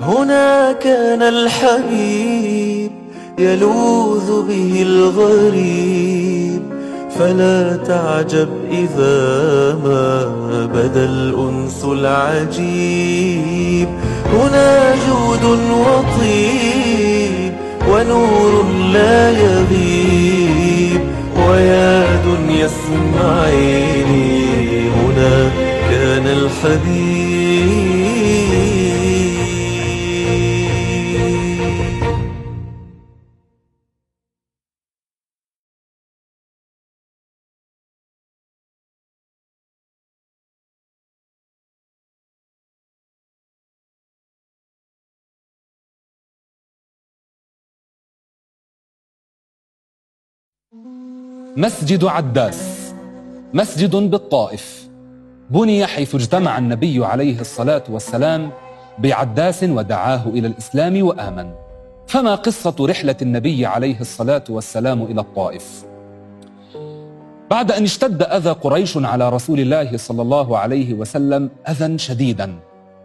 هنا كان الحبيب يلوذ به الغريب فلا تعجب إذا ما بدا الأنس العجيب. هنا جود وطيب ونور لا يغيب ويا دنيا اسمعيني هنا كان الحبيب مسجد عداس مسجد بالطائف بني حيث اجتمع النبي عليه الصلاة والسلام بعداس ودعاه إلى الإسلام وآمن. فما قصة رحلة النبي عليه الصلاة والسلام إلى الطائف؟ بعد أن اشتد أذى قريش على رسول الله صلى الله عليه وسلم أذى شديدا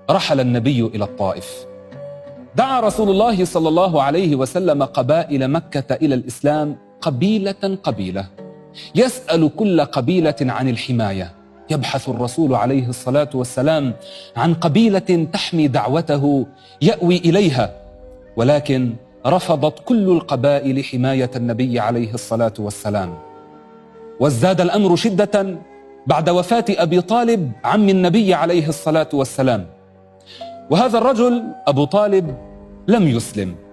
رحل النبي إلى الطائف. دعا رسول الله صلى الله عليه وسلم قبائل مكة إلى الإسلام قبيلة قبيلة. يسأل كل قبيلة عن الحماية. يبحث الرسول عليه الصلاة والسلام عن قبيلة تحمي دعوته يأوي إليها. ولكن رفضت كل القبائل حماية النبي عليه الصلاة والسلام. وازداد الأمر شدة بعد وفاة أبي طالب عم النبي عليه الصلاة والسلام. وهذا الرجل أبو طالب لم يسلم.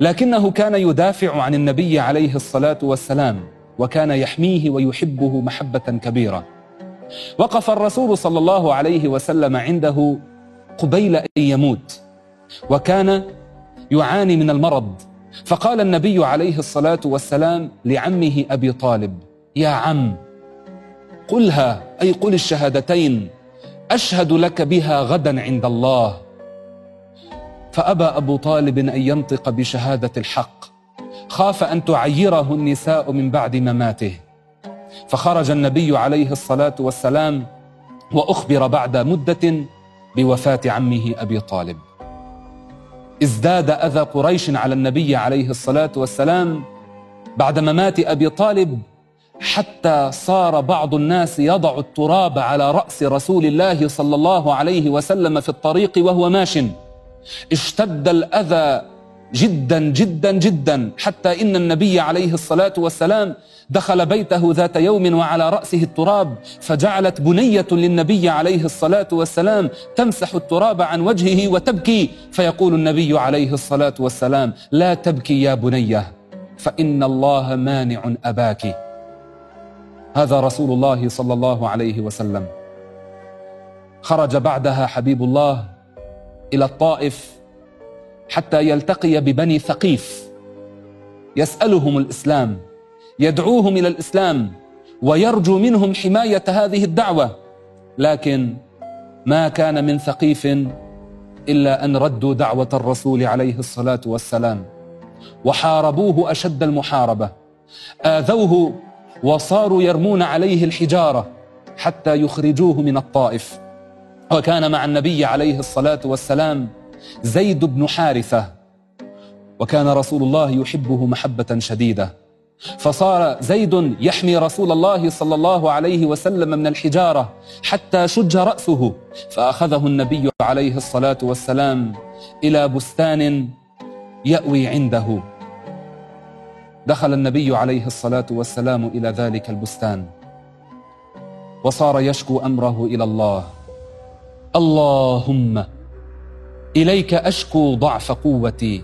لكنه كان يدافع عن النبي عليه الصلاة والسلام وكان يحميه ويحبه محبة كبيرة. وقف الرسول صلى الله عليه وسلم عنده قبيل أن يموت وكان يعاني من المرض. فقال النبي عليه الصلاة والسلام لعمه أبي طالب يا عم قلها أي قل الشهادتين أشهد لك بها غدا عند الله. فأبى أبو طالب أن ينطق بشهادة الحق. خاف أن تعيره النساء من بعد مماته. فخرج النبي عليه الصلاة والسلام وأخبر بعد مدة بوفاة عمه أبي طالب. ازداد أذى قريش على النبي عليه الصلاة والسلام بعد ممات أبي طالب حتى صار بعض الناس يضع التراب على رأس رسول الله صلى الله عليه وسلم في الطريق وهو ماش. اشتد الأذى جدا جدا جدا حتى إن النبي عليه الصلاة والسلام دخل بيته ذات يوم وعلى رأسه التراب فجعلت بنية للنبي عليه الصلاة والسلام تمسح التراب عن وجهه وتبكي. فيقول النبي عليه الصلاة والسلام لا تبكي يا بنية فإن الله مانع أباك. هذا رسول الله صلى الله عليه وسلم. خرج بعدها حبيب الله إلى الطائف حتى يلتقي ببني ثقيف. يسألهم الإسلام يدعوهم إلى الإسلام ويرجو منهم حماية هذه الدعوة. لكن ما كان من ثقيف إلا أن ردوا دعوة الرسول عليه الصلاة والسلام وحاربوه أشد المحاربة. آذوه وصاروا يرمون عليه الحجارة حتى يخرجوه من الطائف. وكان مع النبي عليه الصلاة والسلام زيد بن حارثة وكان رسول الله يحبه محبة شديدة. فصار زيد يحمي رسول الله صلى الله عليه وسلم من الحجارة حتى شج رأسه فأخذه النبي عليه الصلاة والسلام إلى بستان يأوي عنده. دخل النبي عليه الصلاة والسلام إلى ذلك البستان وصار يشكو أمره إلى الله. اللهم إليك أشكو ضعف قوتي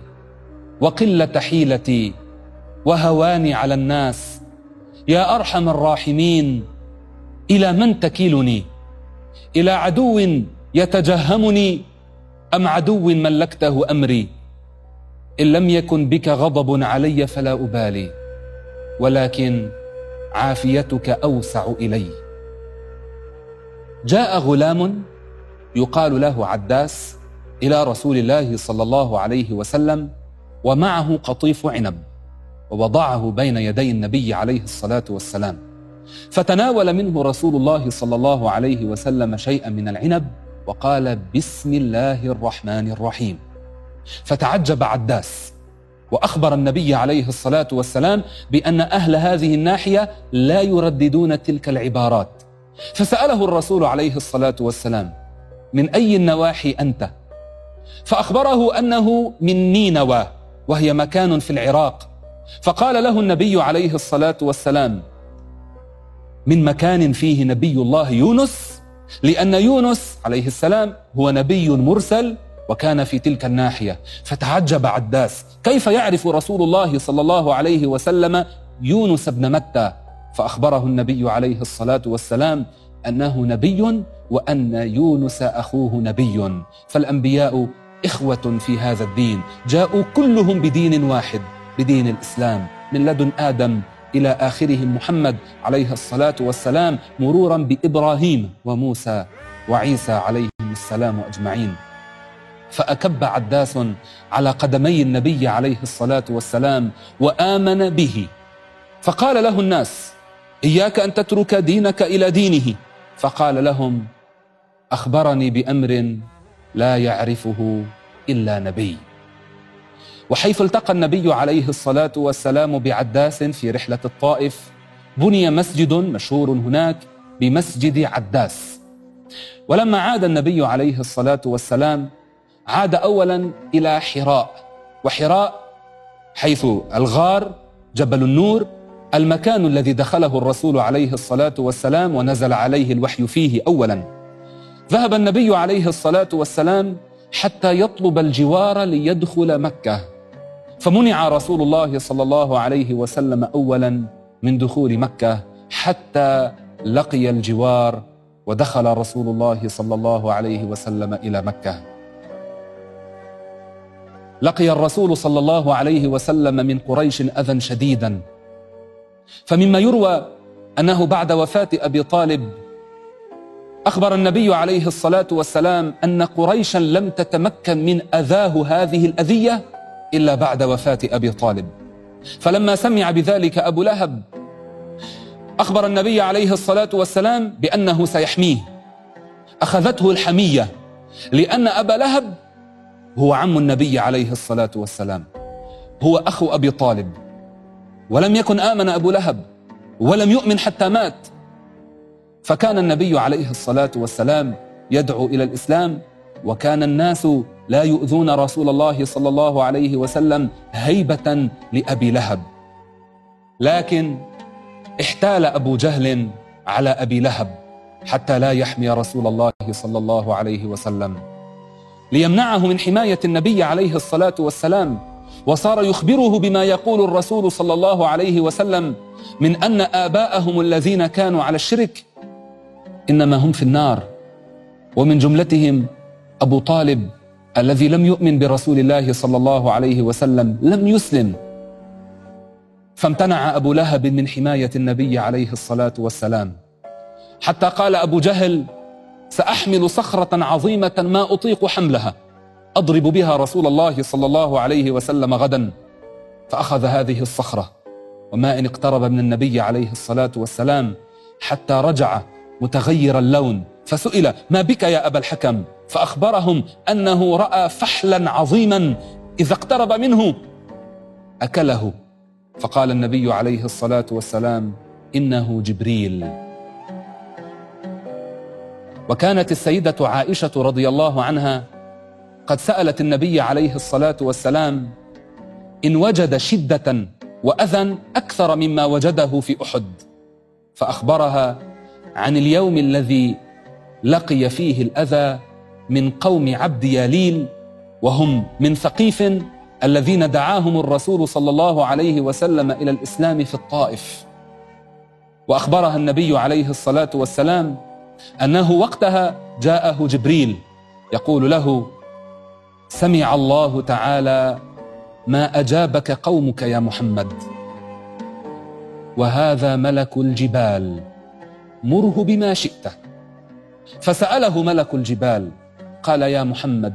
وقلة حيلتي وهواني على الناس. يا أرحم الراحمين إلى من تكيلني؟ إلى عدو يتجهمني؟ أم عدو ملكته أمري؟ إن لم يكن بك غضب علي فلا أبالي ولكن عافيتك أوسع إلي. جاء غلام يقال له عداس إلى رسول الله صلى الله عليه وسلم ومعه قطيف عنب ووضعه بين يدي النبي عليه الصلاة والسلام. فتناول منه رسول الله صلى الله عليه وسلم شيئا من العنب وقال بسم الله الرحمن الرحيم فتعجب عداس وأخبر النبي عليه الصلاة والسلام بأن أهل هذه الناحية لا يرددون تلك العبارات. فسأله الرسول عليه الصلاة والسلام من أي النواحي أنت؟ فأخبره أنه من نينوى وهي مكان في العراق. فقال له النبي عليه الصلاة والسلام من مكان فيه نبي الله يونس؟ لأن يونس عليه السلام هو نبي مرسل وكان في تلك الناحية. فتعجب عداس كيف يعرف رسول الله صلى الله عليه وسلم يونس بن متى؟ فأخبره النبي عليه الصلاة والسلام انه نبي وأن يونس أخوه نبي. فالأنبياء إخوة في هذا الدين. جاءوا كلهم بدين واحد بدين الإسلام. من لدن آدم إلى آخرهم محمد عليه الصلاة والسلام مرورا بإبراهيم وموسى وعيسى عليهم السلام أجمعين. فأكب عداس على قدمي النبي عليه الصلاة والسلام وآمن به. فقال له الناس إياك أن تترك دينك إلى دينه. فقال لهم أخبرني بأمر لا يعرفه إلا نبي. وحيث التقى النبي عليه الصلاة والسلام بعداس في رحلة الطائف بني مسجد مشهور هناك بمسجد عداس. ولما عاد النبي عليه الصلاة والسلام عاد اولا إلى حراء وحراء حيث الغار جبل النور المكان الذي دخله الرسول عليه الصلاة والسلام ونزل عليه الوحي فيه اولا. ذهب النبي عليه الصلاة والسلام حتى يطلب الجوار ليدخل مكة. فمنع رسول الله صلى الله عليه وسلم اولا من دخول مكة حتى لقي الجوار ودخل رسول الله صلى الله عليه وسلم إلى مكة. لقي الرسول صلى الله عليه وسلم من قريش أذى شديدا. فمما يروى أنه بعد وفاة أبي طالب أخبر النبي عليه الصلاة والسلام أن قريشا لم تتمكن من أذاه هذه الأذية إلا بعد وفاة أبي طالب. فلما سمع بذلك أبو لهب أخبر النبي عليه الصلاة والسلام بأنه سيحميه. أخذته الحمية لأن أبا لهب هو عم النبي عليه الصلاة والسلام هو أخو أبي طالب. ولم يكن آمن أبو لهب ولم يؤمن حتى مات. فكان النبي عليه الصلاة والسلام يدعو إلى الإسلام وكان الناس لا يؤذون رسول الله صلى الله عليه وسلم هيبة لأبي لهب. لكن احتال أبو جهل على أبي لهب حتى لا يحمي رسول الله صلى الله عليه وسلم. ليمنعه من حماية النبي عليه الصلاة والسلام. وصار يخبره بما يقول الرسول صلى الله عليه وسلم من أن آباءهم الذين كانوا على الشرك إنما هم في النار. ومن جملتهم أبو طالب الذي لم يؤمن برسول الله صلى الله عليه وسلم لم يسلم. فامتنع أبو لهب من حماية النبي عليه الصلاة والسلام. حتى قال أبو جهل سأحمل صخرة عظيمة ما أطيق حملها. أضرب بها رسول الله صلى الله عليه وسلم غدا فأخذ هذه الصخرة وما إن اقترب من النبي عليه الصلاة والسلام حتى رجع متغير اللون فسئل ما بك يا أبا الحكم؟ فأخبرهم أنه رأى فحلا عظيما إذا اقترب منه أكله. فقال النبي عليه الصلاة والسلام إنه جبريل. وكانت السيدة عائشة رضي الله عنها قد سألت النبي عليه الصلاة والسلام إن وجد شدة وأذى أكثر مما وجده في أحد. فأخبرها عن اليوم الذي لقي فيه الأذى من قوم عبد ياليل وهم من ثقيف الذين دعاهم الرسول صلى الله عليه وسلم إلى الإسلام في الطائف. وأخبرها النبي عليه الصلاة والسلام أنه وقتها جاءه جبريل يقول له سمع الله تعالى ما أجابك قومك يا محمد. وهذا ملك الجبال مره بما شئت. فسأله ملك الجبال قال يا محمد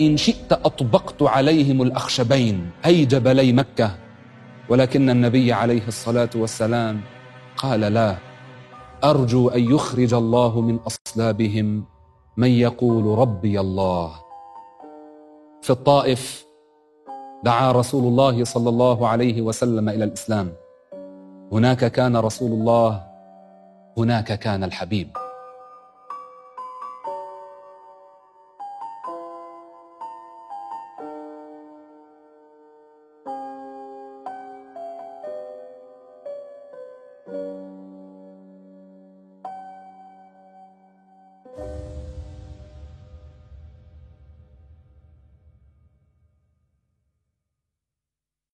إن شئت أطبقت عليهم الأخشبين أي جبلي مكة. ولكن النبي عليه الصلاة والسلام قال لا أرجو أن يخرج الله من أصلابهم من يقول ربي الله. في الطائف دعا رسول الله صلى الله عليه وسلم إلى الإسلام. هناك كان رسول الله هناك كان الحبيب.